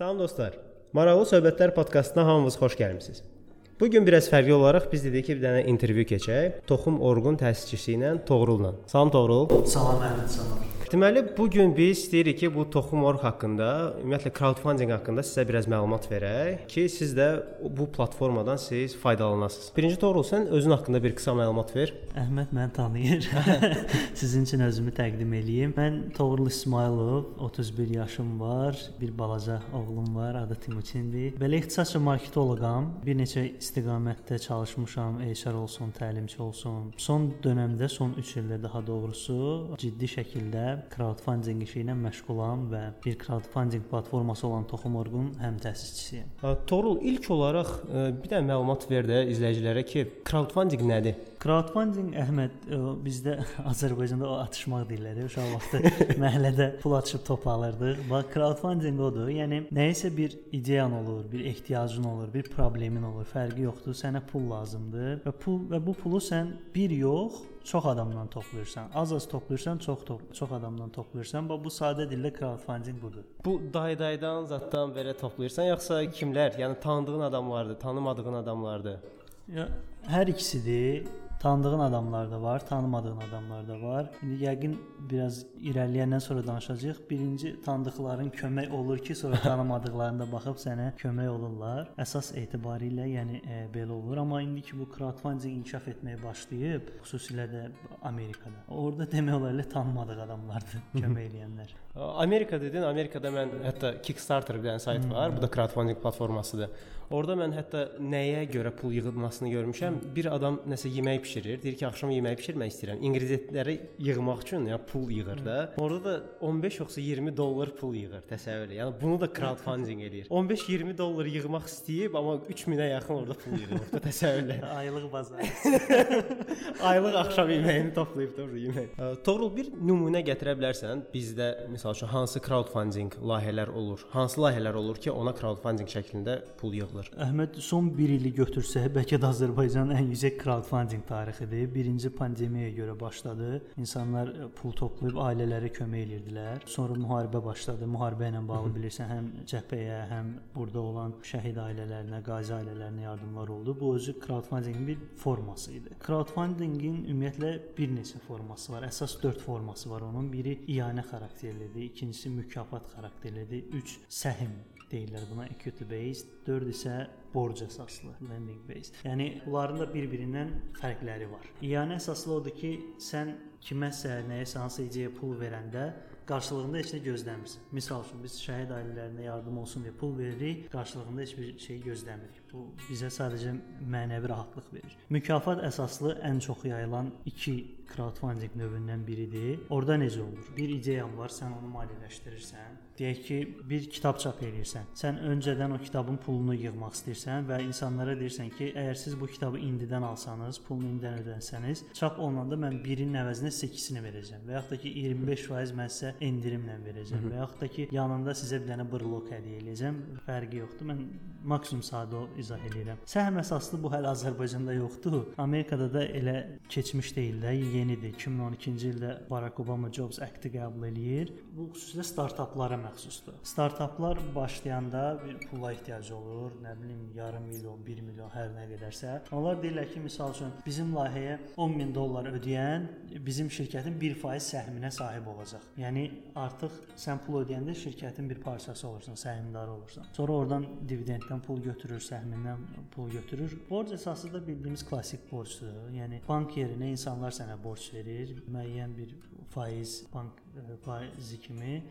Salam dostlar. Maraqlı söhbətlər podkastına hamınız xoş gəlmisiniz. Bu gün biraz fərqli olaraq biz dedik ki, bir dənə intervyu keçək. Toxum Orqun təsisçisi ilə Toğrulla. Salam Toğrul. Salam Əhməd, salam. Deməli, bu gün biz istəyirik ki, bu Toxum Org haqqında, ümumiyyətlə crowdfunding haqqında sizə biraz məlumat verək ki, siz də bu platformadan siz faydalanasınız. Birinci Toğrul, sən özün haqqında bir qısa məlumat ver. Əhməd məni tanıyır. Sizin üçün özümü təqdim eləyim. Mən Toğrul İsmailov, 31 yaşım var, bir balaca oğlum var, adı Timuçindir. Belə ixtisasca marketoloqam. Bir neçə istiqamətdə çalışmışam, HR olsun, təlimçi olsun. Son dövrdə, son 3 ildə daha doğrusu ciddi şəkildə crowdfunding işi ilə məşğulam və bir crowdfunding platforması olan Toxum.org-un həm təsisçisiyəm. Toğrul, ilk olaraq bir də məlumat ver də izləyicilərə ki, crowdfunding nədir? Crowdfunding Əhməd bizdə Azərbaycanda o atışmaq deyirlər. Uşaq vaxtı məhəllədə pul açıb top alırdıq. Bax crowdfunding odur. Yəni nəyisə bir ideyan olur, bir ehtiyacın olur, bir problemin olur. Fərqi yoxdur. Sənə pul lazımdır və pul və bu pulu sən bir yox, çox adamdan toplayırsan. Az-az toplayırsan, çox top, çox adamdan toplayırsan. Bax bu sadə dillə crowdfunding budur. Bu day-daydan, zaddan belə toplayırsan, yoxsa kimlər? Yəni tanıdığın adamlardır, tanımadığın adamlardır? Ya hər ikisidir. Tanıdığın adamlar da var, tanımadığın adamlar da var. İndi yəqin biraz irəliləyəndən sonra danışacağıq. Birinci tanıdıqların kömək olur ki, sonra tanımadıqlarına baxıb sənə kömək olurlar. Əsas etibarilə, yəni e, belə olur. Amma indi ki bu crowdfunding inkişaf etməyə başlayıb, xüsusilə də Amerikada. Orda demək olar ki, tanımadıq adamlardır kömək edənlər. Amerika dedin, Amerikada mən hətta Kickstarter bir dənə sayt var, bu da crowdfunding platformasıdır. Orda mən hətta nəyə görə pul yığılmasını görmüşəm. Bir adam nəsə yemək bişirir, deyir ki, axşam yemək bişirmək istəyirəm. İnqriziyentləri yığmaq üçün ya pul yığır da. Orada da 15 yoxsa 20 dollar pul yığır, təsəvvür et. Yəni bunu da crowdfunding eləyir. 15-20 dollar yığmaq istəyib, amma 3000-ə yaxın orada pul yığıb da təsəvvür et. Aylıq bazar. Aylıq axşam yeməyini toplayıb da orada yemək. Toğrul bir nümunə gətirə bilərsən? Bizdə məsəl üçün hansı crowdfunding layihələr olur? Hansı layihələr olur ki, ona crowdfunding şəklində pul yığılır? Əhməd son 1 ili götürsək, bəlkə də Azərbaycanın ən yüksək crowdfunding tarixidir. Birinci pandemiyaya görə başladı. İnsanlar e, pul toplayıb ailələrə kömək edirdilər. Sonra müharibə başladı. Müharibə ilə bağlı bilirsən, həm cəbhəyə, həm burada olan şəhid ailələrinə, qazi ailələrinə yardımlar oldu. Bu özü crowdfundingin bir forması idi. Crowdfundingin ümumiyyətlə bir neçə forması var. Əsas 4 forması var onun. Biri iyanə xarakterlidir, ikincisi mükafat xarakterlidir, 3 səhim deyirlər buna equity based, 4 isə borc əsaslı, lending based. Yəni bunların da bir-birindən fərqləri var. İyanə əsaslı odur ki, sən kiməsə, nəyəsə hansı ideyaya pul verəndə qarşılığında heç nə gözləmirsən. Məsəl üçün biz şəhid ailələrinə yardım olsun deyə pul veririk, qarşılığında heç bir şey gözləmirik. Bu bizə sadəcə mənəvi rahatlıq verir. Mükafat əsaslı ən çox yayılan 2 crowdfunding növündən biridir. Orda necə olur? Bir ideyan var, sən onu maliyyələşdirirsən. Deyək ki, bir kitab çap edirsən. Sən öncədən o kitabın pulunu yığmaq istəyirsən və insanlara deyirsən ki, əgər siz bu kitabı indidən alsanız, pulunu indidən ödənsəniz, çap olunanda mən birinin əvəzinə 8-ini verəcəm və yaxud da ki 25% mən sizə endirimlə verəcəm və yaxud da ki yanında sizə bir dənə brelok hədiyyə edəcəm. Fərqi yoxdur. Mən maksimum sadə izah edirəm. Səhm əsaslı bu hələ Azərbaycanda yoxdur. Amerikada da elə keçmiş deyil də, yenidir. 2012-ci ildə Barack Obama Jobs Act-i qəbul eləyir. Bu xüsusilə startaplara məxsusdur. Startaplar başlayanda bir pula ehtiyacı olur, nə bilim yarım milyon, 1 milyon hər nə qədərsə. Onlar deyirlər ki, məsəl üçün bizim layihəyə 10 min dollar ödəyən bizim şirkətin 1% səhminə sahib olacaq. Yəni artıq sən pul ödəyəndə şirkətin bir parçası olursan, səhmdarı olursan. Sonra oradan dividenddən pul götürür, səhmindən pul götürür. Borc əsası da bildiyimiz klassik borcdur. Yəni bank yerinə insanlar sənə borc verir, müəyyən bir faiz bank faizi kimi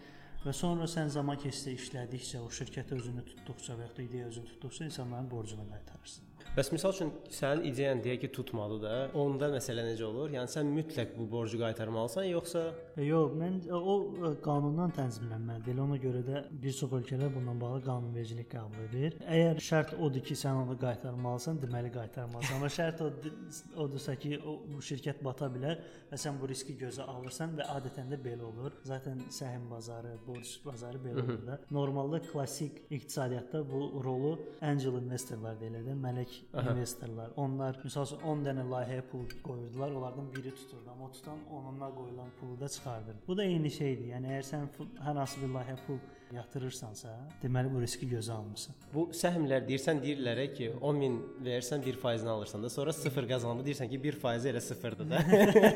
və sonra sən zaman keçdikcə işlədikcə, o şirkət özünü tutduqca və ya ideya özünü tutduqca insanların borcunu qaytarırsan. Bəs misal üçün sənin ideyan deyək ki, tutmadı da, onda məsələ necə olur? Yəni sən mütləq bu borcu qaytarmalısan, yoxsa Yox, mən o qanundan tənzimlənməlidir. Elə ona görə də bir çox ölkələr bundan bağlı qanunvericilik qəbul edir. Əgər şərt odur ki, sən onu qaytarmalısan, deməli qaytarmalısan. Amma şərt odursa ki, o bu şirkət bata bilər və sən bu riski gözə alırsan və adətən də belə olur. Zaten səhim bazarı, borc bazarı belə olur da. Normalda klassik iqtisadiyyatda bu rolu angel investorlar deyilir də, mələk Aha. investorlar. Onlar məsəl üçün 10 dənə layihəyə pul qoyurdular, onlardan biri tuturdu, amma o tutan onunla qoyulan pulu da çıxardır. Bu da eyni şeydir. Yəni əgər sən hər hansı bir layihəyə pul yatırırsansa, deməli bu riski gözə almısan. Bu səhmlər deyirsən deyirlər ki, 10 min verirsən 1%-ni alırsan da, sonra 0 qazanma deyirsən ki, 1% elə 0-dır da.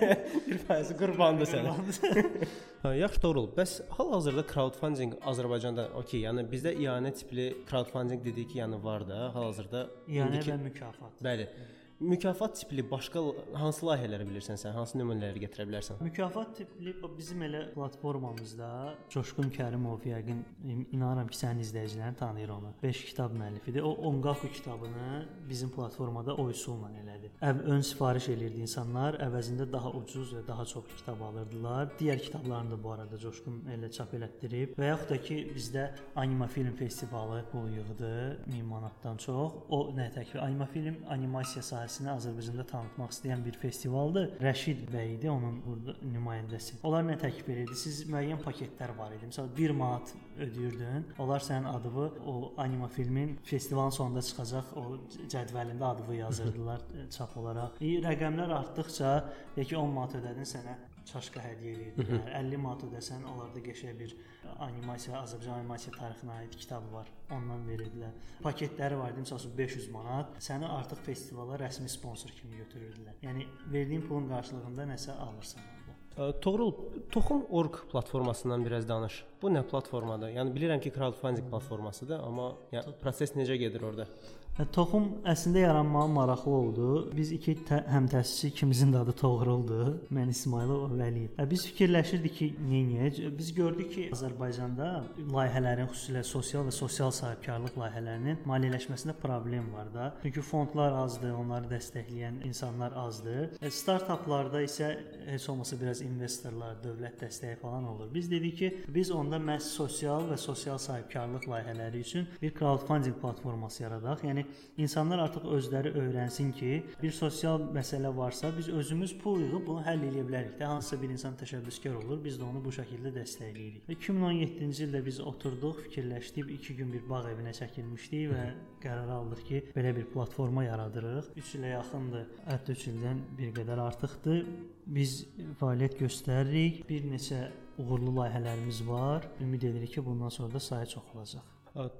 1% qurbandır sənə. hə, yaxşı doğru. Bəs hal-hazırda crowdfunding Azərbaycanda okey, yəni bizdə ianə tipli crowdfunding dedik ki, yəni var da, hal-hazırda ianə indiki... və mükafat. Bəli. Hı Mükafat tipli başqa hansı layihələri bilirsən sən? Hansı nümunələri gətirə bilərsən? Mükafat tipli bizim elə platformamızda Coşqun Kərimov yəqin inanıram ki, sənin izləyicilərin tanıyır onu. 5 kitab müəllifidir. O Onqaku kitabını bizim platformada o üsulla elədi. Əv ön sifariş elirdi insanlar, əvəzində daha ucuz və daha çox kitab alırdılar. Digər kitablarını da bu arada Coşqun elə çap elətdirib və yaxud da ki, bizdə Anima Film Festivalı pul yığdı 1000 manatdan çox. O nə tək Anima Film animasiya sahəsində sahəsini Azərbaycanda tanıtmaq istəyən bir festivaldır. Rəşid bəy idi onun burada nümayəndəsi. Onlar nə təklif edirdi? Siz müəyyən paketlər var idi. Məsələn 1 manat ödəyirdin. Onlar sənin adını o anima filmin festivalın sonunda çıxacaq o cədvəlində adını yazırdılar çap olaraq. E, rəqəmlər artdıkca, deyək ki 10 manat ödədin sənə çaşka hədiyyə edirdilər. 50 manat ödəsən, onlarda qəşəng bir animasiya, Azərbaycan animasiya tarixinə aid kitab var. Ondan verirdilər. Paketləri var idi, məsələn 500 manat. Səni artıq festivala rəsmi sponsor kimi götürürdülər. Yəni verdiyin pulun qarşılığında nəsə alırsan. Toğrul, Toxum.org platformasından biraz danış. Bu nə platformadır? Yəni bilirəm ki, crowdfunding platformasıdır, amma yəni proses necə gedir orada? Toxum əslində yaranmağı maraqlı oldu. Biz iki tə həmtəsisçi ikimizin də adı Toğruldur. Mən İsmailov o Vəliyev. Biz fikirləşirdik ki, neyniyək? Biz gördük ki, Azərbaycanda layihələrin, xüsusilə sosial və sosial sahibkarlıq layihələrinin maliyyələşməsində problem var da. Çünki fondlar azdır, onları dəstəkləyən insanlar azdır. Startaplarda isə heç olmasa biraz investorlar, dövlət dəstəyi falan olur. Biz dedik ki, biz onda məhz sosial və sosial sahibkarlıq layihələri üçün bir crowdfunding platforması yaradaq. Yəni insanlar artıq özləri öyrənsin ki, bir sosial məsələ varsa, biz özümüz pul yığıb bunu həll edə bilərik də. Hansısa bir insan təşəbbüskar olur, biz də onu bu şəkildə dəstəkləyirik. 2017-ci ildə biz oturduq, fikirləşdik, 2 gün bir bağ evinə çəkilmişdik və qərar aldıq ki, belə bir platforma yaradırıq. 3 ilə yaxındır, hətta 3 ildən bir qədər artıqdır. Biz fəaliyyət göstəririk. Bir neçə uğurlu layihələrimiz var. Ümid edirik ki, bundan sonra da sayı çoxalacaq.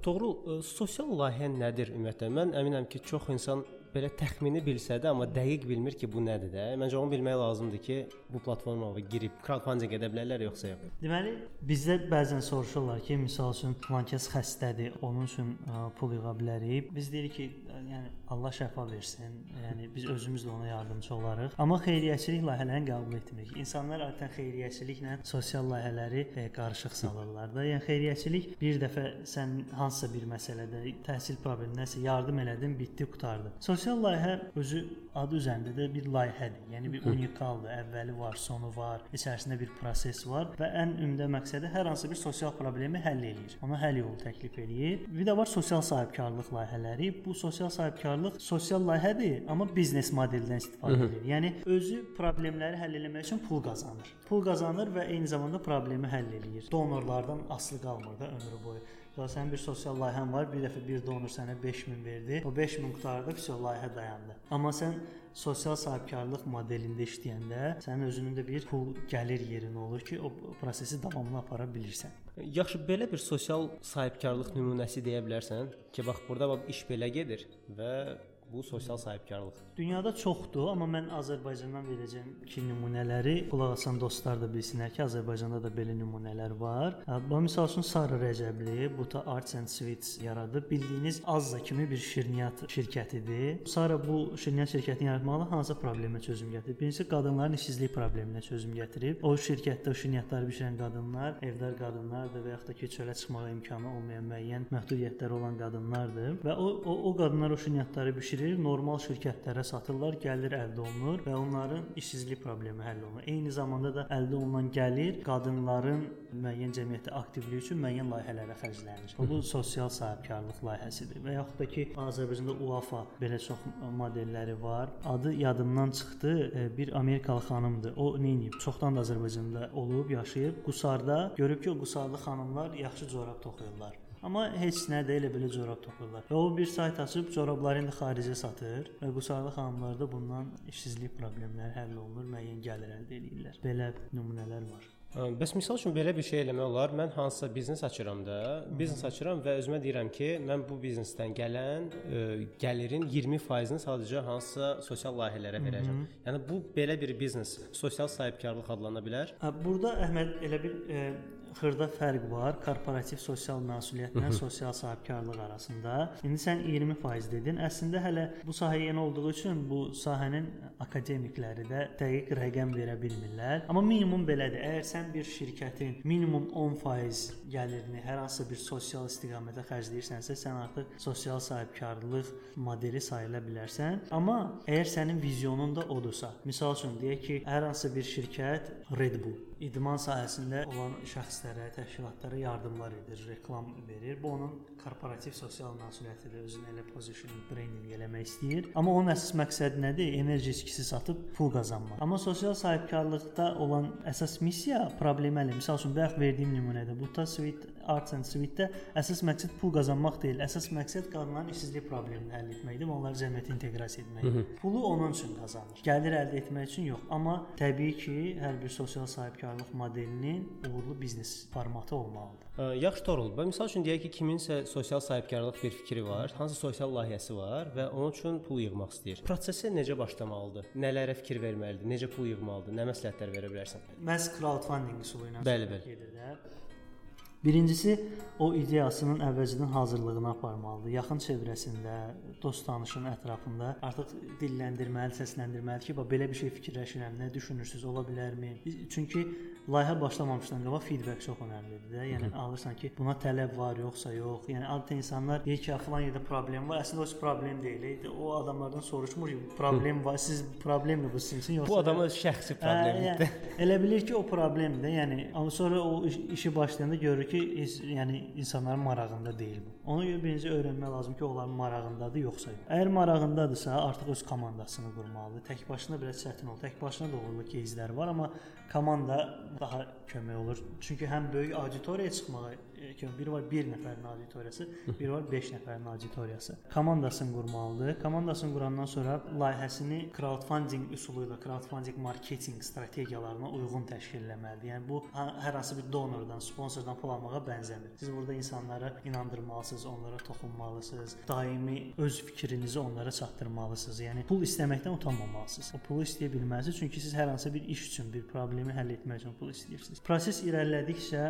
Toğrul, sosial layihə nədir ümumiyyətlə? Mən əminəm ki, çox insan belə təxmini bilsə də, amma dəqiq bilmir ki, bu nədir də. Məncə onu bilmək lazımdır ki, bu platformaya girib crowdfunding edə bilərlər yoxsa yox. Deməli, bizdə bəzən soruşurlar ki, məsəl üçün filan kəs xəstədir, onun üçün ə, pul yığa bilərik. Biz deyirik ki, yəni Allah şəfa versin. Yəni biz özümüz də ona yardımçı olarıq. Amma xeyriyyəçilik layihələrini qəbul etmirik. İnsanlar adətən xeyriyyəçiliklə sosial layihələri e, qarışıq salırlar da. Yəni xeyriyyəçilik bir dəfə sən hansısa bir məsələdə təhsil problemindəsə yardım elədin, bitdi, qurtardı. Sosial Sosial layihə özü adı üzərində də bir layihədir. Yəni bir unikaldır. Əvvəli var, sonu var, içərisində bir proses var və ən ümdə məqsədi hər hansı bir sosial problemi həll eləyir. Ona həll yolu təklif eləyir. Bir də var sosial sahibkarlıq layihələri. Bu sosial sahibkarlıq sosial layihədir, amma biznes modelindən istifadə edir. Yəni özü problemləri həll etmək üçün pul qazanır. Pul qazanır və eyni zamanda problemi həll eləyir. Donorlardan asılı qalmır da ömrü boyu. Ya sənin bir sosial layihən var, bir dəfə bir donor sənə 5000 verdi. O 5000 qutardı, vəsə layihə dayandı. Amma sən sosial sahibkarlıq modelində işləyəndə sənin özünün də bir pul gəlir yerin olur ki, o prosesi davamlı apara bilirsən. Yaxşı, belə bir sosial sahibkarlıq nümunəsi deyə bilərsən ki, bax burada bax iş belə gedir və bu sosial sahibkarlıq. Dünyada çoxdur, amma mən Azərbaycandan verəcəm iki nümunələri. Qulaq asan dostlar da bilsinlər ki, Azərbaycanda da belə nümunələr var. Bu misal üçün Sarı Rəcəbli Buta Arts and Sweets yaradıb. Bildiyiniz Azza kimi bir şirniyyat şirkətidir. Sara bu şirniyyat şirkətini yaratmaqla hansı problemə çözüm gətirib? Birincisi qadınların işsizlik probleminə çözüm gətirib. O şirkətdə o şirniyyatları bişirən qadınlar, evdar qadınlardır və yaxud da ki, çölə çıxmağa imkanı olmayan müəyyən məhdudiyyətləri olan qadınlardır və o o, o qadınlar o şirniyyatları bişirir bişirir, normal şirkətlərə satırlar, gəlir əldə olunur və onların işsizlik problemi həll olunur. Eyni zamanda da əldə olunan gəlir qadınların müəyyən cəmiyyətdə aktivliyi üçün müəyyən layihələrə xərclənir. Bu sosial sahibkarlıq layihəsidir. Və yaxud da ki, Azərbaycanda UAFA belə çox modelləri var. Adı yadımdan çıxdı. Bir Amerikalı xanımdır. O nə edib? Çoxdan da Azərbaycanda olub, yaşayıb. Qusarda görüb ki, o Qusarlı xanımlar yaxşı corab toxuyurlar. Amma heç nə də elə belə corab toxuyurlar. Və o bir sayt açıb corabları indi xaricə satır və qusarlı xanımlarda bundan işsizlik problemləri həll olunur, müəyyən gəlir əldə edirlər. Belə nümunələr var. Bəs misal üçün belə bir şey eləmək olar. Mən hansısa biznes açıram da, biznes açıram və özümə deyirəm ki, mən bu biznesdən gələn ə, e, gəlirin 20%-ni sadəcə hansısa sosial layihələrə verəcəm. Hı -hı. Yəni bu belə bir biznes sosial sahibkarlıq adlana bilər. Burada Əhməd elə bir ə, e, xırda fərq var korporativ sosial məsuliyyətlə sosial sahibkarlıq arasında. İndi sən 20% dedin. Əslində hələ bu sahəyə yeni olduğu üçün bu sahənin akademikləri də dəqiq rəqəm verə bilmirlər. Amma minimum belədir. Əgər sən bir şirkətin minimum 10% gəlirini hər hansı bir sosial istiqamətə xərcləyirsənsə, sən artıq sosial sahibkarlıq modeli sayıla bilərsən. Amma əgər sənin vizyonun da odursa, məsəl üçün deyək ki, hər hansı bir şirkət Red Bull idman sahəsində olan şəxslərə, təşkilatlara yardımlar edir, reklam verir. Bu onun korporativ sosial məsuliyyətidir. Özünü elə positioning, branding eləmək istəyir. Amma onun əsas məqsədi nədir? Enerji içkisi satıb pul qazanmaq. Amma sosial sahibkarlıqda olan əsas missiya probleməli. Məsəl üçün bayaq verdiyim nümunədə Buta Sweet Arts and Sweet-də əsas məqsəd pul qazanmaq deyil. Əsas məqsəd qadınların işsizlik problemini həll etməkdir onları cəmiyyətə inteqrasiya etməkdir. Pulu onun üçün qazanır. Gəlir əldə etmək üçün yox. Amma təbii ki, hər bir sosial sahibkarlıq modelinin uğurlu biznes formatı olmalıdır. Yaxşı Torul, və məsəl üçün deyək ki, kiminsə sosial sahibkarlıq bir fikri var, hansı sosial layihəsi var və onun üçün pul yığmaq istəyir. Prosesə necə başlamalıdır? Nələrə fikir verməlidir? Necə pul yığmalıdır? Nə məsləhətlər verə bilərsən? Məhz crowdfunding üsulu ilə bəli, bəli. gedir də. Birincisi o ideyasının əvvəlcədən hazırlığını aparmalıdır. Yaxın çevrəsində, dost tanışın ətrafında artıq dilləndirməli, səsləndirməli ki, bax belə bir şey fikirləşirəm, nə düşünürsüz, ola bilərmi? Çünki layihə başlamamışdan qabaq feedback çox əhəmiylidir də. Yəni alırsan ki, buna tələb var, yoxsa yox. Yəni adətən insanlar deyir ki, falan yerdə problem var. Əslində o problem deyil. O adamlardan soruşmur ki, problem var, siz problemmi bu sizin üçün yoxsa Bu adamın şəxsi problemidir. Yəni, elə bilir ki, o problemdir. Yəni amma sonra o işi başlayanda görür ki, yəni insanların marağında deyil bu. Ona görə birinci öyrənmək lazım ki, onların marağındadır yoxsa yox. Əgər marağındadırsa, artıq öz komandasını qurmalıdır. Tək başına biraz çətin olur. Tək başına da uğurlu кейslər var, amma komanda daha kömək olur. Çünki həm böyük auditoriyaya çıxmağa ki, biri var 1 nəfərin auditoriyası, biri var 5 nəfərin auditoriyası. Komandasını qurmalıdır. Komandasını qurandan sonra layihəsini crowdfunding üsulu ilə crowdfunding marketinq strategiyalarına uyğun təşkil etməlidir. Yəni bu hər hansı bir donordan, sponsordan pul almağa bənzəmir. Siz burada insanları inandırmalısınız, onlara toxunmalısınız, daimi öz fikrinizi onlara çatdırmalısınız. Yəni pul istəməkdən utanmamalısınız. O pulu istəyə bilməlisiniz çünki siz hər hansı bir iş üçün, bir problemi həll etmək üçün pul istəyirsiniz. Proses irəlilədikcə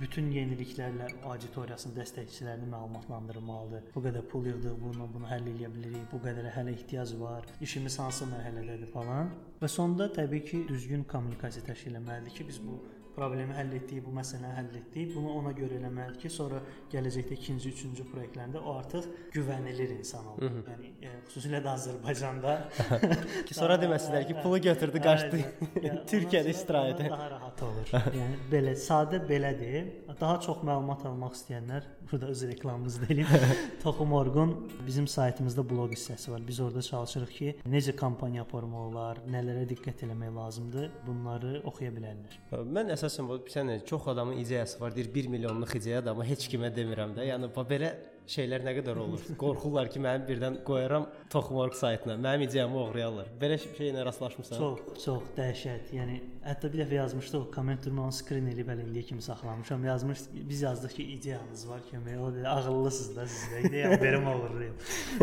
bütün yeniliklərlə auditoriyasının dəstəkçilərini məlumatlandırmalıdır. Bu qədər pul yığdıq, bunu bunu həll edə bilərik, bu qədər hələ ehtiyac var, işimiz hansı mərhələdədir falan. Və sonda təbii ki, düzgün kommunikasiya təşkil etməlidir ki, biz bu problemi həll etdik, bu məsələni həll etdik. Bunu ona görə eləməlidir ki, sonra gələcəkdə ikinci, üçüncü layihələrdə o artıq güvənilir insan olur. Hı -hı. Yəni e, xüsusilə də Azərbaycanda ki, sonra deməsinlər ki, pulu götürdü, qaçdı. Türkiyədə istirahətə. Daha rahat olur. yəni belə sadə belədir. Daha çox məlumat almaq istəyənlər burada öz reklamımızı deyim. Toxum.org-un bizim saytımızda bloq hissəsi var. Biz orada çalışırıq ki, necə kampaniya aparmaq olar, nələrə diqqət etmək lazımdır, bunları oxuya bilərlər. Mən əsas əsasən bu sən çox adamın ideyası var, deyir 1 milyonluq ideyadır, amma heç kimə demirəm də. Yəni belə şeylər nə qədər olur? Qorxurlar ki, mənim birdən qoyaram Toxmark saytına, mənim ideyamı oğrayarlar. Belə şeylə rastlaşmısan? Çox, çox dəhşət. Yəni hətta bir dəfə yazmışdıq, komment durmanı skrin elib elə indiyə kimi saxlamışam. Yazmış, biz yazdıq ki, ideyanız var kimi. O dedi, ağıllısınız da siz də ideya verim oğurlayım.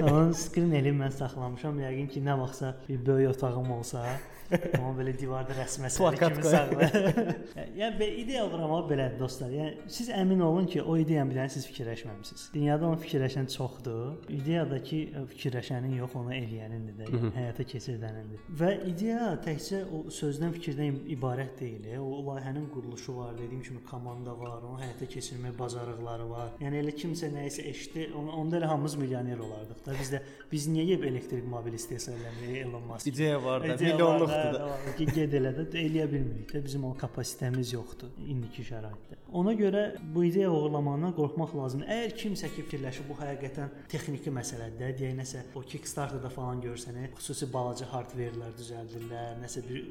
Onu skrin elib mən saxlamışam. Yəqin ki, nə vaxtsa bir böyük otağım olsa, Amma belə divarda rəsm əsəri kimi saxlayır. yəni belə ideya qurmaq belədir dostlar. Yəni siz əmin olun ki, o ideyanı bilən siz fikirləşməmisiniz. Dünyada amma fikirləşən çoxdur. İdeyadakı fikirləşənin yox, onu eləyənindir də, yəni həyata keçirdənindir. Və ideya təkcə o sözdən, fikirdən ibarət deyil. O layihənin quruluşu var, dediyim kimi komanda var, onu həyata keçirmək bacarıqları var. Yəni elə kimsə nəyisə eşitdi, onu onda elə hamımız milyoner olardıq da. Biz də biz niyə yeb elektrik mobil istehsal eləmirik Elon Musk? İdeya var da, milyonluqdur da. Ki ged elə də eləyə bilmirik də. Bizim o kapasitemiz yoxdur indiki şəraitdə. Ona görə bu ideya uğurlamağından qorxmaq lazımdır. Əgər kimsə ki fikirləşir bu həqiqətən texniki məsələdir, deyək nəsə o Kickstarter-da falan görsənə, xüsusi balaca hardverlər düzəldirlər, nəsə bir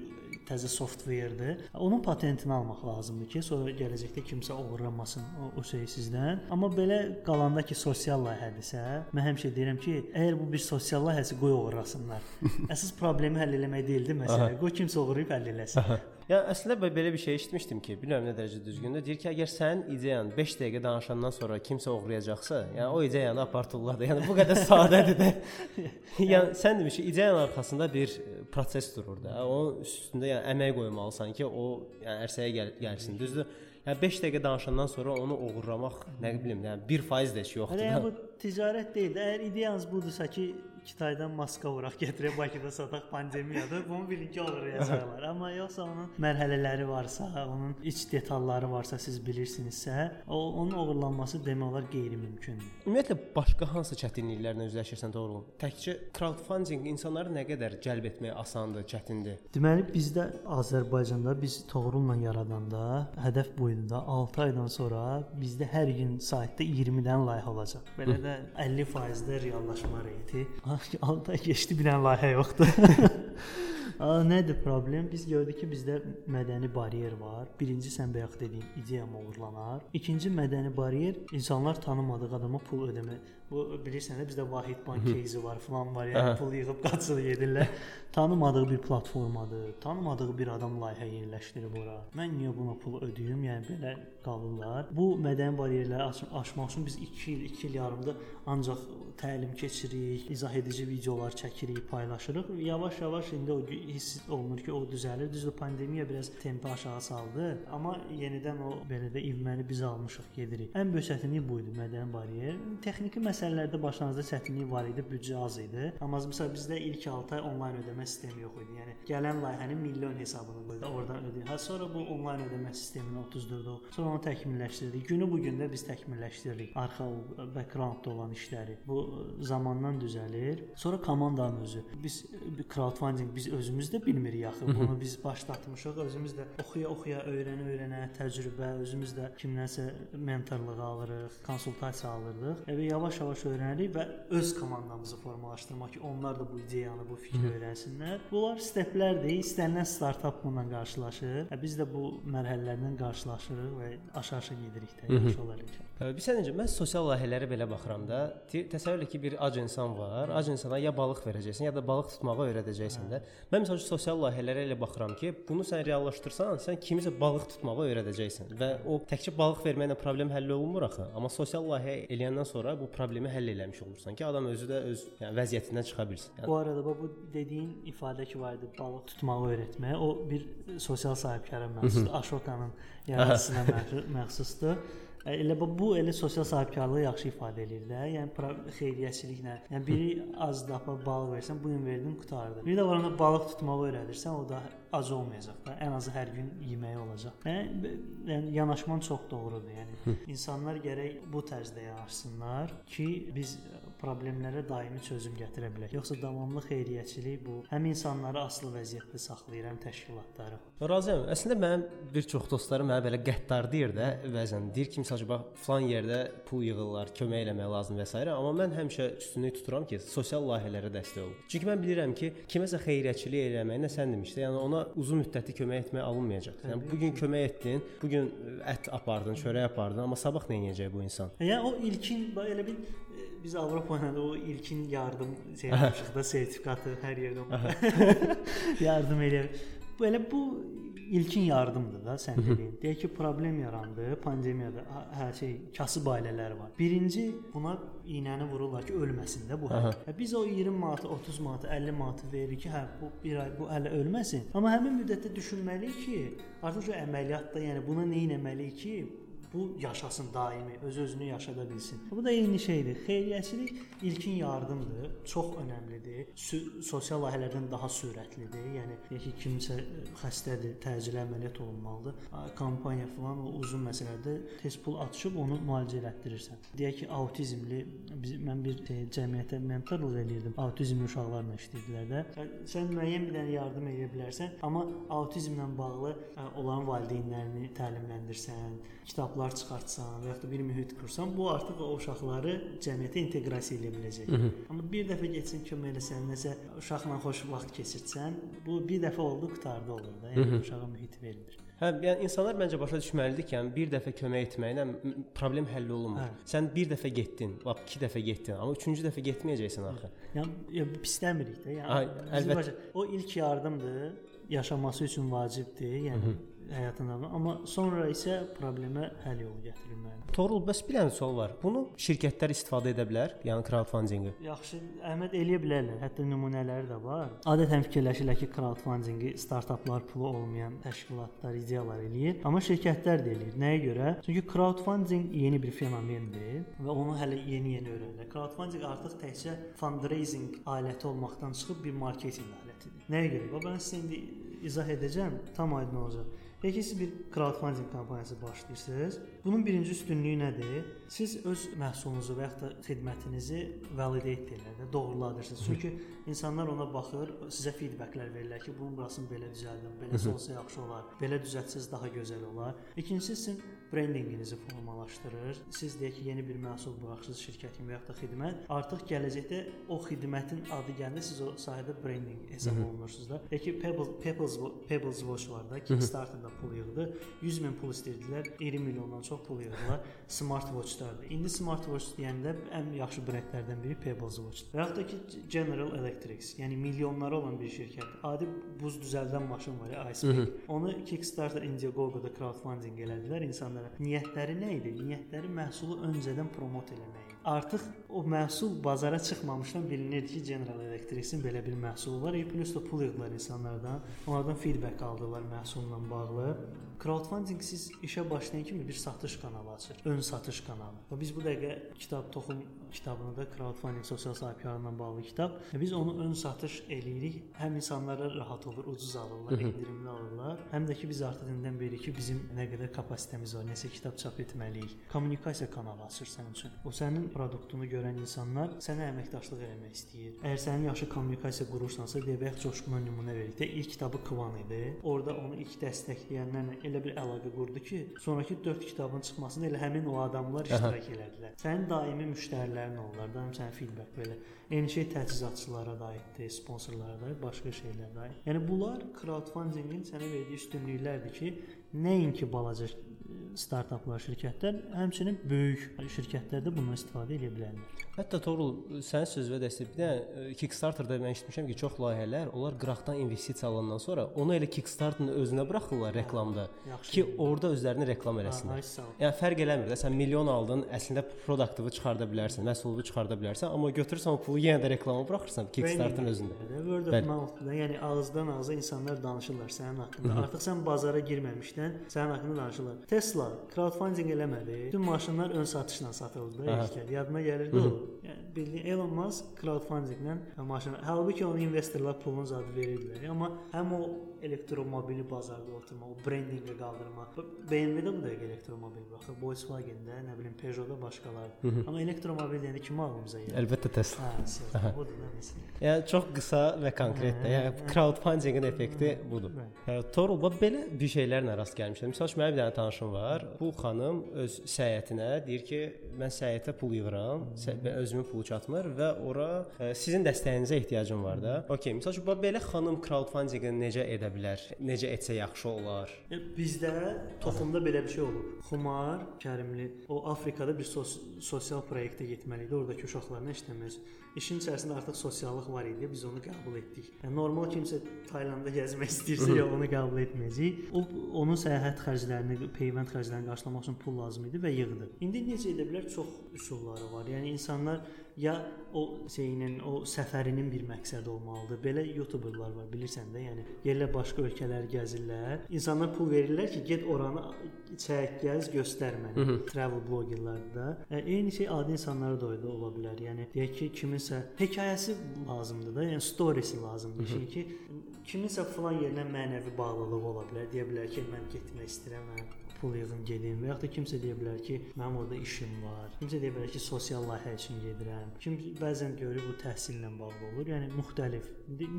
təzə softverdir. Onun patentini almaq lazımdır ki, sonra gələcəkdə kimsə oğurlamasın o, o şeyi sizdən. Amma belə qalanda ki, sosial layihədirsə, mən həmişə deyirəm ki, əgər bu bir sosial layihəsi qoy oğurlasınlar. Əsas problemi həll etmək deyildi məsələ. Qoy kimsə oğurlayıb həll eləsin. Yəni əslində belə bir şey eşitmişdim ki, bilmirəm nə dərəcədə düzgündür. Deyir ki, əgər sənin ideyan 5 dəqiqə danışandan sonra kimsə oğurlayacaqsa, yəni o ideyanı apartırlar da. Yəni bu qədər sadədir də. yəni sən demiş ki, ideyanın arxasında bir proses durur da. Onun üstündə yəni əmək qoymalısan ki, o yəni ərsəyə gəl gəlsin. Düzdür? Yəni 5 dəqiqə danışandan sonra onu oğurlamaq, nə bilim, yəni 1% də heç yoxdur. Yəni bu ticarət deyil. Əgər ideyanız budursa ki, Kitaydan maska vuraq gətirib Bakıda sataq pandemiyadır. Bunu ki, oğurlayacaqlar. Amma yoxsa onun mərhələləri varsa, onun iç detalları varsa siz bilirsinizsə, o onun oğurlanması demək olar qeyri-mümkündür. Ümumiyyətlə başqa hansı çətinliklərlə üzləşirsən doğru? Təkcə crowdfunding insanları nə qədər cəlb etmək asandır, çətindir? Deməli bizdə Azərbaycanda biz Toğrulla yaradanda hədəf bu idi da 6 aydan sonra bizdə hər gün saytda 20 dənə layihə olacaq. Belə də 50%də reallaşma reyti 6 ay keçdi bir dənə layihə yoxdur. A, nədir problem? Biz gördük ki, bizdə mədəni baryer var. Birinci sən bayaq dediyin ideya uğurlanar. İkinci mədəni baryer insanlar tanımadığı adama pul ödəmə. Bu bilirsən də bizdə Vahid Bank кейsi var, falan var. Yəni pul yığıb qaçır edirlər. Tanımadığı bir platformadır. Tanımadığı bir adam layihə yerləşdirib ora. Mən niyə buna pul ödəyim? Yəni belə qalırlar. Bu mədəni bariyerləri aş aşmaq üçün biz 2 il, 2 il yarımda ancaq təlim keçirik, izah edici videolar çəkirik, paylaşırıq. Yavaş-yavaş indi o hiss olunur ki, o düzəlir. Düzdür, pandemiya biraz tempi aşağı saldı, amma yenidən o belə də ivməni biz almışıq, gedirik. Ən böyük çətinlik bu idi, mədəni bariyer. Texniki məsələlərdə başlanğıcda çətinlik var idi, büdcə az idi. Amma məsələn bizdə ilk 6 ay onlayn ödəmə sistemi yox idi. Yəni gələn layihənin milyon hesabını qoydu, oradan ödəyin. Ha sonra bu onlayn ödəmə sistemini 34-də sonra onu təkmilləşdirdik. Günü bu gün də biz təkmilləşdiririk. Arxa backgroundda olan işləri. Bu zamandan düzəlir. Sonra komandanın özü. Biz crowdfunding biz özümüz də bilmirik axı. Bunu biz başlatmışıq. Özümüz də oxuya-oxuya, öyrənə-öyrənə təcrübə, özümüz də kimdənsə mentorluq alırıq, konsultasiya alırdıq. Və yavaş-yavaş öyrənirik və öz komandamızı formalaşdırmaq ki, onlar da bu ideyanı, bu fikri öyrənsinlər. Bunlar steplərdir. İstənilən startap bununla qarşılaşır. Biz də bu mərhələlərdən qarşılaşırıq və aşağı-aşağı gedirik də, yaxşı olar inşallah. Bilirsən necə? Mən sosial layihələrə belə baxıram da. Təsəvvür et ki, bir ac insan var. Ac insana ya balıq verəcəksən, ya da balıq tutmağı öyrədəcəksən də. Mən məsələn sosial layihələrə elə baxıram ki, bunu sən reallaşdırsan, sən kimisə balıq tutmağı öyrədəcəksən və o təkcə balıq verməklə problem həll olunmur axı. Amma sosial layihə eləyəndən sonra bu problemi həll eləmiş olursan ki, adam özü də öz yəni vəziyyətindən çıxa bilsin. Yəni, bu arada bu dediyin ifadə ki var idi, balıq tutmağı öyrətmək, o bir sosial sahibkara məxsusdur. Aşotanın yaradıcısına məxsusdur. Elə bu elə sosial sahibkarlığı yaxşı ifadə eləyir də. Yəni xeyriyyəçiliklə. Yəni biri az dapa balıq versən, bu gün verdin, qutardı. Bir də var ona balıq tutmağı öyrədirsən, o da ac olmayacaq da. Ən azı hər gün yeməyi olacaq. Yəni, yəni yanaşman çox doğrudur. Yəni insanlar gərək bu tərzdə yanaşsınlar ki, biz problemlərə daimi çözüm gətirə bilək. Yoxsa davamlı xeyriyyəçilik bu həm insanları asılı vəziyyətdə saxlayır, həm təşkilatları. Razıyam. Əslində mənim bir çox dostlarım mənə belə qəddar deyir də, bəzən deyir ki, məsələn, bax, falan yerdə pul yığırlar, kömək eləmək lazım və s. amma mən həmişə üstünlük tuturam ki, sosial layihələrə dəstək olun. Çünki mən bilirəm ki, kiməsə xeyriyyəçilik eləməyinə sən demişdin, yəni ona uzun müddətli kömək etmək alınmayacaq. Yəni bu gün kömək etdin, bu gün ət apardın, çörək apardın, amma sabah nə edəcək bu insan? Yəni o ilkin elə bir biz Avropa ilə o ilkin yardım şey yapmışıq da sertifikatı hər yerdə yardım eləyir. Belə bu ilkin yardımdır da sən dediyin. Deyək ki, problem yarandı, pandemiyada hər şey kasıb ailələr var. Birinci buna iynəni vururlar ki, ölməsin də bu. Hə, biz o 20 manat, 30 manat, 50 manat veririk ki, hə bu bir ay bu hələ ölməsin. Amma həmin müddətdə düşünməliyik ki, artıq o əməliyyatda, yəni buna nə etməliyik ki, Bu yaşasın daimi, öz özünü yaşada bilsin. Bu da eyni şeydir. Xeyriyyəçilik ilkin yardımdır, çox önəmlidir. Sosial layihələrdən daha sürətlidir. Yəni deyək ki, kimsə xəstədir, təcili əməliyyat olunmalıdır. Kampaniya falan o uzun məsələdə tez pul açıb onu müalicə elətdirirsən. Deyək ki, autizmli biz, mən bir şey, cəmiyyətə mentorluq eləyirdim. Autizmli uşaqlarla işləyirdilər də. Sən müəyyən bir dənə yardım edə bilərsən, amma autizmlə bağlı onların valideynlərini təlimləndirsən, kitablar çıxartsan və ya da bir mühit qursan, bu artıq o uşaqları cəmiyyətə inteqrasiya edə biləcək. Hı -hı. Amma bir dəfə getsin kömək eləsən, nəsə uşaqla xoş vaxt keçirsən, bu bir dəfə oldu, qutardı olur da. Yəni Hı -hı. uşağa mühit verilir. Hə, yəni insanlar məncə başa düşməlidir ki, yəni bir dəfə kömək etməklə problem həll olunmur. Hə. Sən bir dəfə getdin, lap 2 dəfə getdin, amma 3-cü dəfə getməyəcəksən axı. Yəni ya, pisləmirik də. Yəni Ay, əlbəttə o ilk yardımdır, yaşaması üçün vacibdir. Yəni həyatında, amma sonra isə problemə həll yolu gətirilməlidir. Torul, bəs bir dənə sual var. Bunu şirkətlər istifadə edə bilər, yəni crowdfundingi? Yaxşı, əhməd eləyə bilərlər. Hətta nümunələri də var. Adətən fikirləşirlər ki, crowdfundingi startaplar pulu olmayan təşkilatlar, ideyalar eləyir, amma şirkətlər də eləyir. Nəyə görə? Çünki crowdfunding yeni bir fenomendir və onu hələ yeni-yeni öyrənirlər. Crowdfunding artıq təkcə fundraising aləti olmaqdan çıxıb bir marketinq alətidir. Nəyə görə? Və mən sizə indi izah edəcəm, tam aydın olacaq. Peki siz bir crowdfunding kampaniyası başlayırsınız. Bunun birinci üstünlüyü nədir? Siz öz məhsulunuzu və ya da xidmətinizi validate edirlər, doğruladırsınız. Çünki insanlar ona baxır, sizə feedbacklər verirlər ki, bunun burasını belə düzəldin, belə olsa yaxşı olar, belə düzəltsəz daha gözəl olar. İkincisi sizin brendinqinizi formalaşdırır. Siz deyək ki, yeni bir məhsul buraxırsınız şirkətin və ya da xidmət, artıq gələcəkdə o xidmətin adı gələndə siz o sahədə brendinq hesab olunursunuz da. Deyək ki, Pebbles Pebbles Pebbles Watch var da, Kickstarter-da pul yığdı. 100 min pul istəyirdilər, 20 milyondan çox pul yığdılar. Smart Watch-lardır. İndi Smart Watch deyəndə ən yaxşı brendlərdən biri Pebbles Watch. Və ya da ki, General Electric, yəni milyonları olan bir şirkət. Adi buz düzəldən maşın var ya, iceberg. Onu Kickstarter, Indiegogo-da crowdfunding elədilər insanlar insanlara. Niyyətləri nə idi? Niyyətləri məhsulu öncədən promot eləmək. Artıq o məhsul bazara çıxmamışdan bilinirdi ki, General Electric-in belə bir məhsulu var. E, plus da pul yığdılar insanlardan. Onlardan feedback aldılar məhsulla bağlı. Crowdfunding siz işə başlayan kimi bir satış kanalı açır. Ön satış kanalı. Və biz bu dəqiqə kitab toxum kitabını da crowdfunding sosial sahibkarlıqla bağlı kitab. Biz onu ön satış eləyirik. Həm insanlara rahat olur, ucuz alırlar, endirimli alırlar. Həm də ki biz artıq indindən beri ki bizim nə qədər kapasitemiz var, nəsə kitab çap etməliyik. Kommunikasiya kanalı açır sənin üçün. O sənin produktunu görən insanlar sənə əməkdaşlıq etmək istəyir. Əgər sənin yaxşı kommunikasiya qurursansa, deyək Coşquna nümunə verək də ilk kitabı Kıvan idi. Orda onu ilk dəstəkləyənlərlə elə bir əlaqə qurdu ki, sonrakı 4 kitabın çıxmasında elə həmin o adamlar iştirak elədilər. Sənin daimi müştərilərin onlar, daim sənin feedback belə. Eyni şey təchizatçılara da aiddir, sponsorlara da, başqa şeylərə də. Yəni bunlar crowdfundingin sənə verdiyi üstünlüklərdir ki, nəinki balaca startaplar, şirkətlər, həmçinin böyük şirkətlər də bundan istifadə edə bilərlər. Hətta Torul sənin sözünə dəstək bir də Kickstarter-da mən eşitmişəm ki, çox layihələr onlar qıraqdan investisiya alandan sonra onu elə Kickstarter-ın özünə buraxırlar reklamda hə, ki, orada özlərini reklam eləsinlər. Yəni fərq eləmir də sən milyon aldın, əslində produktivi çıxarda bilərsən, məhsulu çıxarda bilərsən, amma götürürsən o pulu yenə də reklama buraxırsan Kickstarter-ın özündə. Word of mouth-da, yəni ağızdan ağza insanlar danışırlar sənin haqqında. Artıq sən bazara girməmişdən sənin haqqında danışırlar. Tesla crowdfunding eləmədi. Bütün maşınlar ön satışla satıldı ilk. Yadına gəlirdi o. Yəni bildiyin Elon Musk crowdfundinglə maşın. Halbuki onun investorlar pulunu zad verirdilər. Amma həm o elektromobili bazarda oturma, o brendinqə qaldırma. BMW-də bu dəqiqə elektromobil baxır. Volkswagen-də, nə bilim Peugeot-da başqaları. Amma elektromobil deyəndə kim ağlımıza gəlir? Əlbəttə Tesla. Hə, budur məsələ. Yəni çox qısa və konkret də. Yəni crowdfundingin effekti budur. Hə, Torulba belə bir şeylərlə rast gəlmişəm. Məsələn, mənim bir dənə tanışım var. Bu xanım öz səyahətinə deyir ki, mən səyahətə pul yığıram, özümün pulu çatmır və ora ə, sizin dəstəyinizə ehtiyacım var da. Okay, məsəl üçün belə xanım crowdfundingi necə edə bilər? Necə etsə yaxşı olar? E, bizdə toxumda belə bir şey olub. Xumar Kərimli o Afrikada bir sos sosial proyektə getməli idi. Oradakı uşaqlarla işləmək. İşin içərisində artıq sosiallıq var idi. Biz onu qəbul etdik. Yəni normal kimsə Taylandda gəzmək istəyirsə, ya onu qəbul etməyəcək. O onun səyahət xərclərini peyvənd xərclərini qarşılamaq üçün pul lazım idi və yığdı. İndi necə edə bilər? Çox üsulları var. Yəni insanlar ya o şeyinin, o səfərinin bir məqsədi olmalıdır. Belə youtuberlar var, bilirsən də, yəni yerlə başqa ölkələri gəzirlər. İnsanlar pul verirlər ki, get oranı çək, gəz, göstər mənə. Travel blogerlar da. E, eyni şey adi insanlara da öyle ola bilər. Yəni deyək ki, kiminsə hekayəsi lazımdır da, yəni storiesi lazımdır. Çünki kiminsə falan yerinə mənəvi bağlılığı ola bilər. Deyə bilər ki, mən getmək istəyirəm, mən pul yığın gedim və ya da kimsə deyə bilər ki, mənim orada işim var. Kimsə deyə bilər ki, sosial layihə üçün gedirəm. Kim bəzən görür bu təhsillə bağlı olur. Yəni müxtəlif.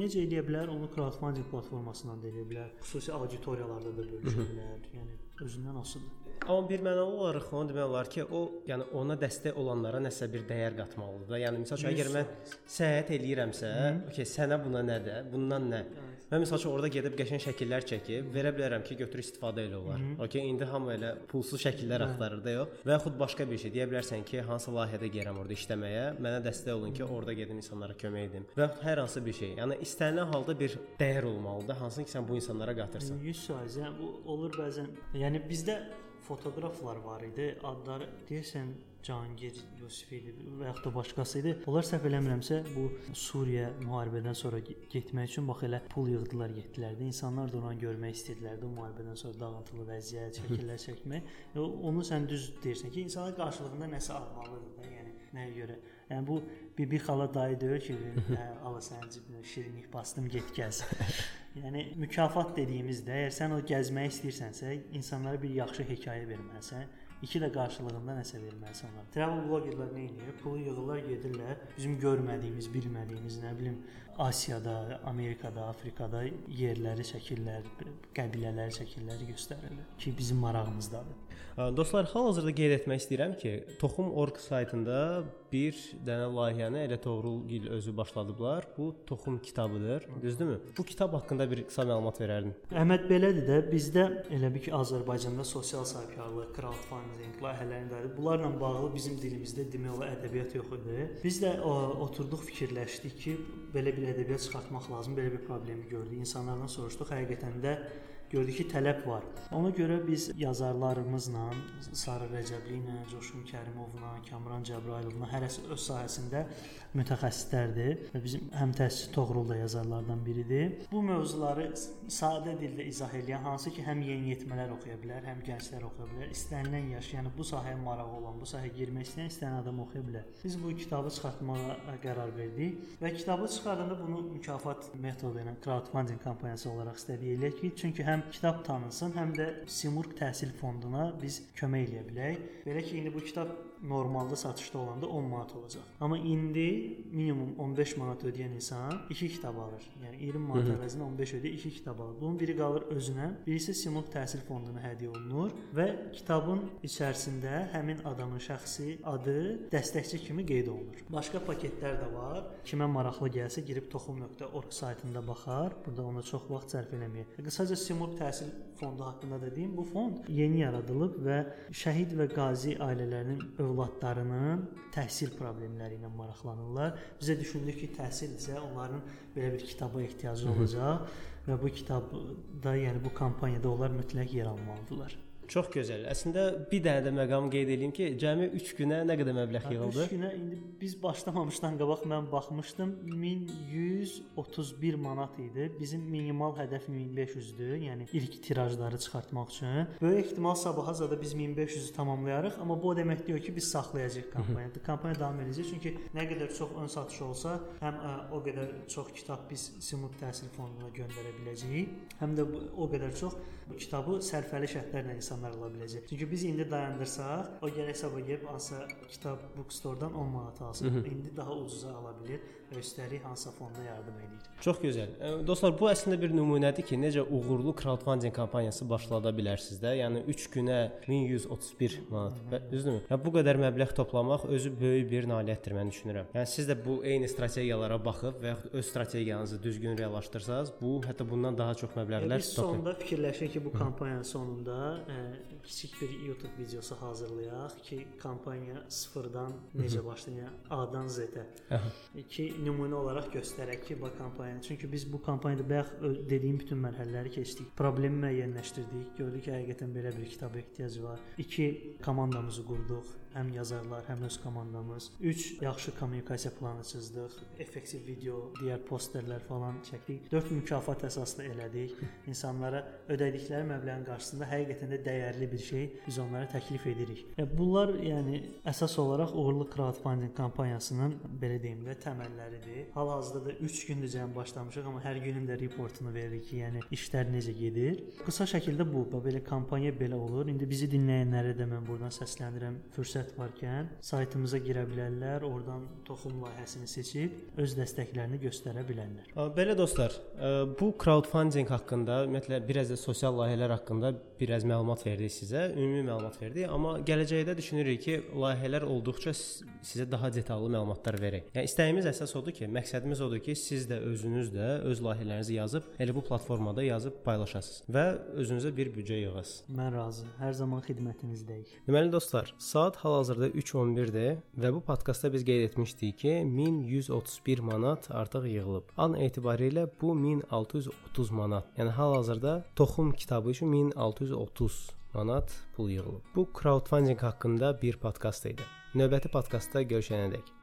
Necə eləyə bilər? Onu crowdfunding platformasından da eləyə bilər. Xüsusi auditoriyalarda da bölüşə bilər. Yəni özündən asılıdır. Amma bir mənalı olaraq onu demək olar ki, o, yəni ona dəstək olanlara nəsə bir dəyər qatmalıdır da. Yəni məsəl üçün əgər mən səyahət eləyirəmsə, okey, sənə buna nədir? Bundan nə? Mən məsəl üçün orada gedib qəşəng şəkillər çəkib verə bilərəm ki, götür istifadə elə olar. Okey, indi hamı elə pulsuz şəkillər axtarır da yox. Və yaxud başqa bir şey deyə bilərsən ki, hansı layihədə gəlirəm orada işləməyə, mənə dəstək olun ki, orada gedim insanlara kömək edim. Və hər hansı bir şey. Yəni istənilən halda bir dəyər olmalıdır, hansı ki, sən bu insanlara qatırsan. 100% yəni bu olur bəzən. Yəni bizdə fotoqraflar var idi. Adları deyəsən Cahangir Yusif idi və yaxud da başqası idi. Onlar səhv eləmirəmsə bu Suriya müharibədən sonra getmək üçün bax elə pul yığdılar, getdilər də. İnsanlar da onu görmək istədilər də müharibədən sonra dağıntılı vəziyyət, şəkillər çəkmək. Onu sən düz deyirsən ki, insanlar qarşılığında nəsə almalıdır da, yəni nəyə görə? Yəni bu bibi xala dayı deyir ki, hə, ala sənin cibinə şirinlik bastım, get gəz. yəni mükafat dediyimizdə, əgər sən o gəzmək istəyirsənsə, insanlara bir yaxşı hekayə verməlisən. İki də qarşılığında nəsə verməlisən onlara. Travel blogerlər nə edir? Pulu yığırlar, gedirlər. Bizim görmədiyimiz, bilmədiyimiz, nə bilim, Asiyada, Amerikada, Afrikada yerləri çəkirlər, qəbilələri çəkirlər, göstərirlər ki, bizim marağımızdadır. Dostlar, hal-hazırda qeyd etmək istəyirəm ki, Toxum.org saytında bir dənə layihəni elə Toğrul Gil özü başladıblar. Bu Toxum kitabıdır, düzdürmü? Bu kitab haqqında bir qısa məlumat verərdin. Əhməd belədir də, bizdə elə bir ki, Azərbaycanda sosial sahibkarlıq, crowdfunding layihələrindədir. Bunlarla bağlı bizim dilimizdə demək olar ədəbiyyat yox idi. Biz də o, oturduq, fikirləşdik ki, belə bir ədəbiyyat çıxartmaq lazım, belə bir problemi gördük. İnsanlardan soruşduq, həqiqətən də gördük ki, tələb var. Ona görə biz yazarlarımızla, Sarı Rəcəbli ilə, Coşqun Kərimovla, Kamran Cəbrayılovla hərəsi öz sahəsində mütəxəssislərdir və bizim həmtəsis Toğrul da yazarlardan biridir. Bu mövzuları sadə dildə izah edən hansı ki, həm yeniyetmələr oxuya bilər, həm gənclər oxuya bilər. İstənilən yaş, yəni bu sahəyə marağı olan, bu sahəyə girmək istəyən istəyən adam oxuya bilər. Biz bu kitabı çıxartmağa qərar verdik və kitabı çıxardanda bunu mükafat metodu ilə crowdfunding kampaniyası olaraq istədik ki, çünki həm kitab tanınsın, həm də Simurq Təhsil Fonduna biz kömək eləyə bilək. Belə ki, indi bu kitab normalda satışda olanda 10 manat olacaq. Amma indi minimum 15 manat ödəyən insan 2 kitab alır. Yəni 20 manat əvəzinə 15 ödəyir, 2 kitab alır. Bunun biri qalır özünə, birisi Simurq Təhsil Fonduna hədiyyə olunur və kitabın içərisində həmin adamın şəxsi adı dəstəkçi kimi qeyd olunur. Başqa paketlər də var. Kimə maraqlı gəlsə girib toxum.org saytında baxar. Burada ona çox vaxt sərf eləməyək. Qısaca Simurq Təhsil Fondu haqqında da deyim. Bu fond yeni yaradılıb və şəhid və qazi ailələrinin övladlarının təhsil problemləri ilə maraqlanırlar. Bizə düşündük ki, təhsil isə onların belə bir kitaba ehtiyacı olacaq və bu kitabda, yəni bu kampaniyada onlar mütləq yer almalıdırlar. Çox gözəl. Əslində bir dənə də məqam qeyd edeyim ki, cəmi 3 günə nə qədər məbləğ yığıldı? 3 günə indi biz başlamamışdan qabaq mən baxmışdım 1131 manat idi. Bizim minimal hədəf 1500-dür. Yəni ilk tirajları çıxartmaq üçün. Böyük ehtimal sabaha zada biz 1500-ü tamamlayarıq, amma bu o demək deyil ki, biz saxlayacağıq kampaniyanı. Kampaniya davam edəcək çünki nə qədər çox ön satış olsa, həm ə, o qədər çox kitab biz Simut Təhsil Fonduna göndərə biləcəyik, həm də o qədər çox kitabı sərfəli şərtlərlə insanlar ala biləcək. Çünki biz indi dayandırsaq, o gərək sabah gəlib hansısa kitab bookstore-dan 10 manat alsın. Hı -hı. İndi daha ucuza ala bilir üstəlik hansısa fonda yardım edir. Çox gözəl. Dostlar, bu əslində bir nümunədir ki, necə uğurlu crowdfunding kampaniyası başlada bilərsiniz də. Yəni 3 günə 1131 manat. Düzdürmü? Ya bu qədər məbləğ toplamaq özü böyük bir nailiyyətdir mən düşünürəm. Yəni siz də bu eyni strategiyalara baxıb və yaxud öz strategiyanızı düzgün reallaşdırsanız, bu hətta bundan daha çox məbləğlər biz sonda fikirləşirik ki, bu kampaniyanın sonunda ə, kiçik bir YouTube videosu hazırlayaq ki, kampaniya sıfırdan necə başlayır, yəni A-dan Z-ə. Ki, nümunə olaraq göstərək ki, bu kampaniyanı. Çünki biz bu kampaniyada bayaq dediyim bütün mərhələləri keçdik. Problemi müəyyənləşdirdik. Gördük ki, həqiqətən belə bir kitaba ehtiyac var. 2 komandamızı qurduq həm yazarlar, həm öz komandamız. 3 yaxşı kommunikasiya planı çizdıq, effektiv video, digər posterlər falan çəkdik. 4 mükafat əsaslı elədik. İnsanlara ödədikləri məbləğin qarşısında həqiqətən də dəyərli bir şey biz onlara təklif edirik. E, bunlar yəni əsas olaraq uğurlu crowdfunding kampaniyasının belə deyim də təməlləridir. Hal-hazırda da 3 gündür cəmi başlamışıq, amma hər günün də reportunu veririk ki, yəni işlər necə gedir. Qısa şəkildə bu, belə kampaniya belə olur. İndi bizi dinləyənlərə də mən buradan səslənirəm. Fürsət fürsət varkən saytımıza girə bilərlər, oradan toxum layihəsini seçib öz dəstəklərini göstərə bilərlər. Belə dostlar, bu crowdfunding haqqında, ümumiyyətlə biraz da sosial layihələr haqqında biraz məlumat verdik sizə, ümumi məlumat verdik, amma gələcəkdə düşünürük ki, layihələr olduqca sizə daha detallı məlumatlar verək. Yəni istəyimiz əsas odur ki, məqsədimiz odur ki, siz də özünüz də öz layihələrinizi yazıb elə bu platformada yazıb paylaşasınız və özünüzə bir büdcə yığasınız. Mən razı. Hər zaman xidmətinizdəyik. Deməli dostlar, saat hal-hazırda 3:11-dir və bu podkastda biz qeyd etmişdik ki, 1131 manat artıq yığılıb. An etibarilə bu 1630 manat. Yəni hal-hazırda toxum kitabı üçün 1630 manat pul yığılıb. Bu crowdfunding haqqında bir podkast idi. Növbəti podkastda görüşənədək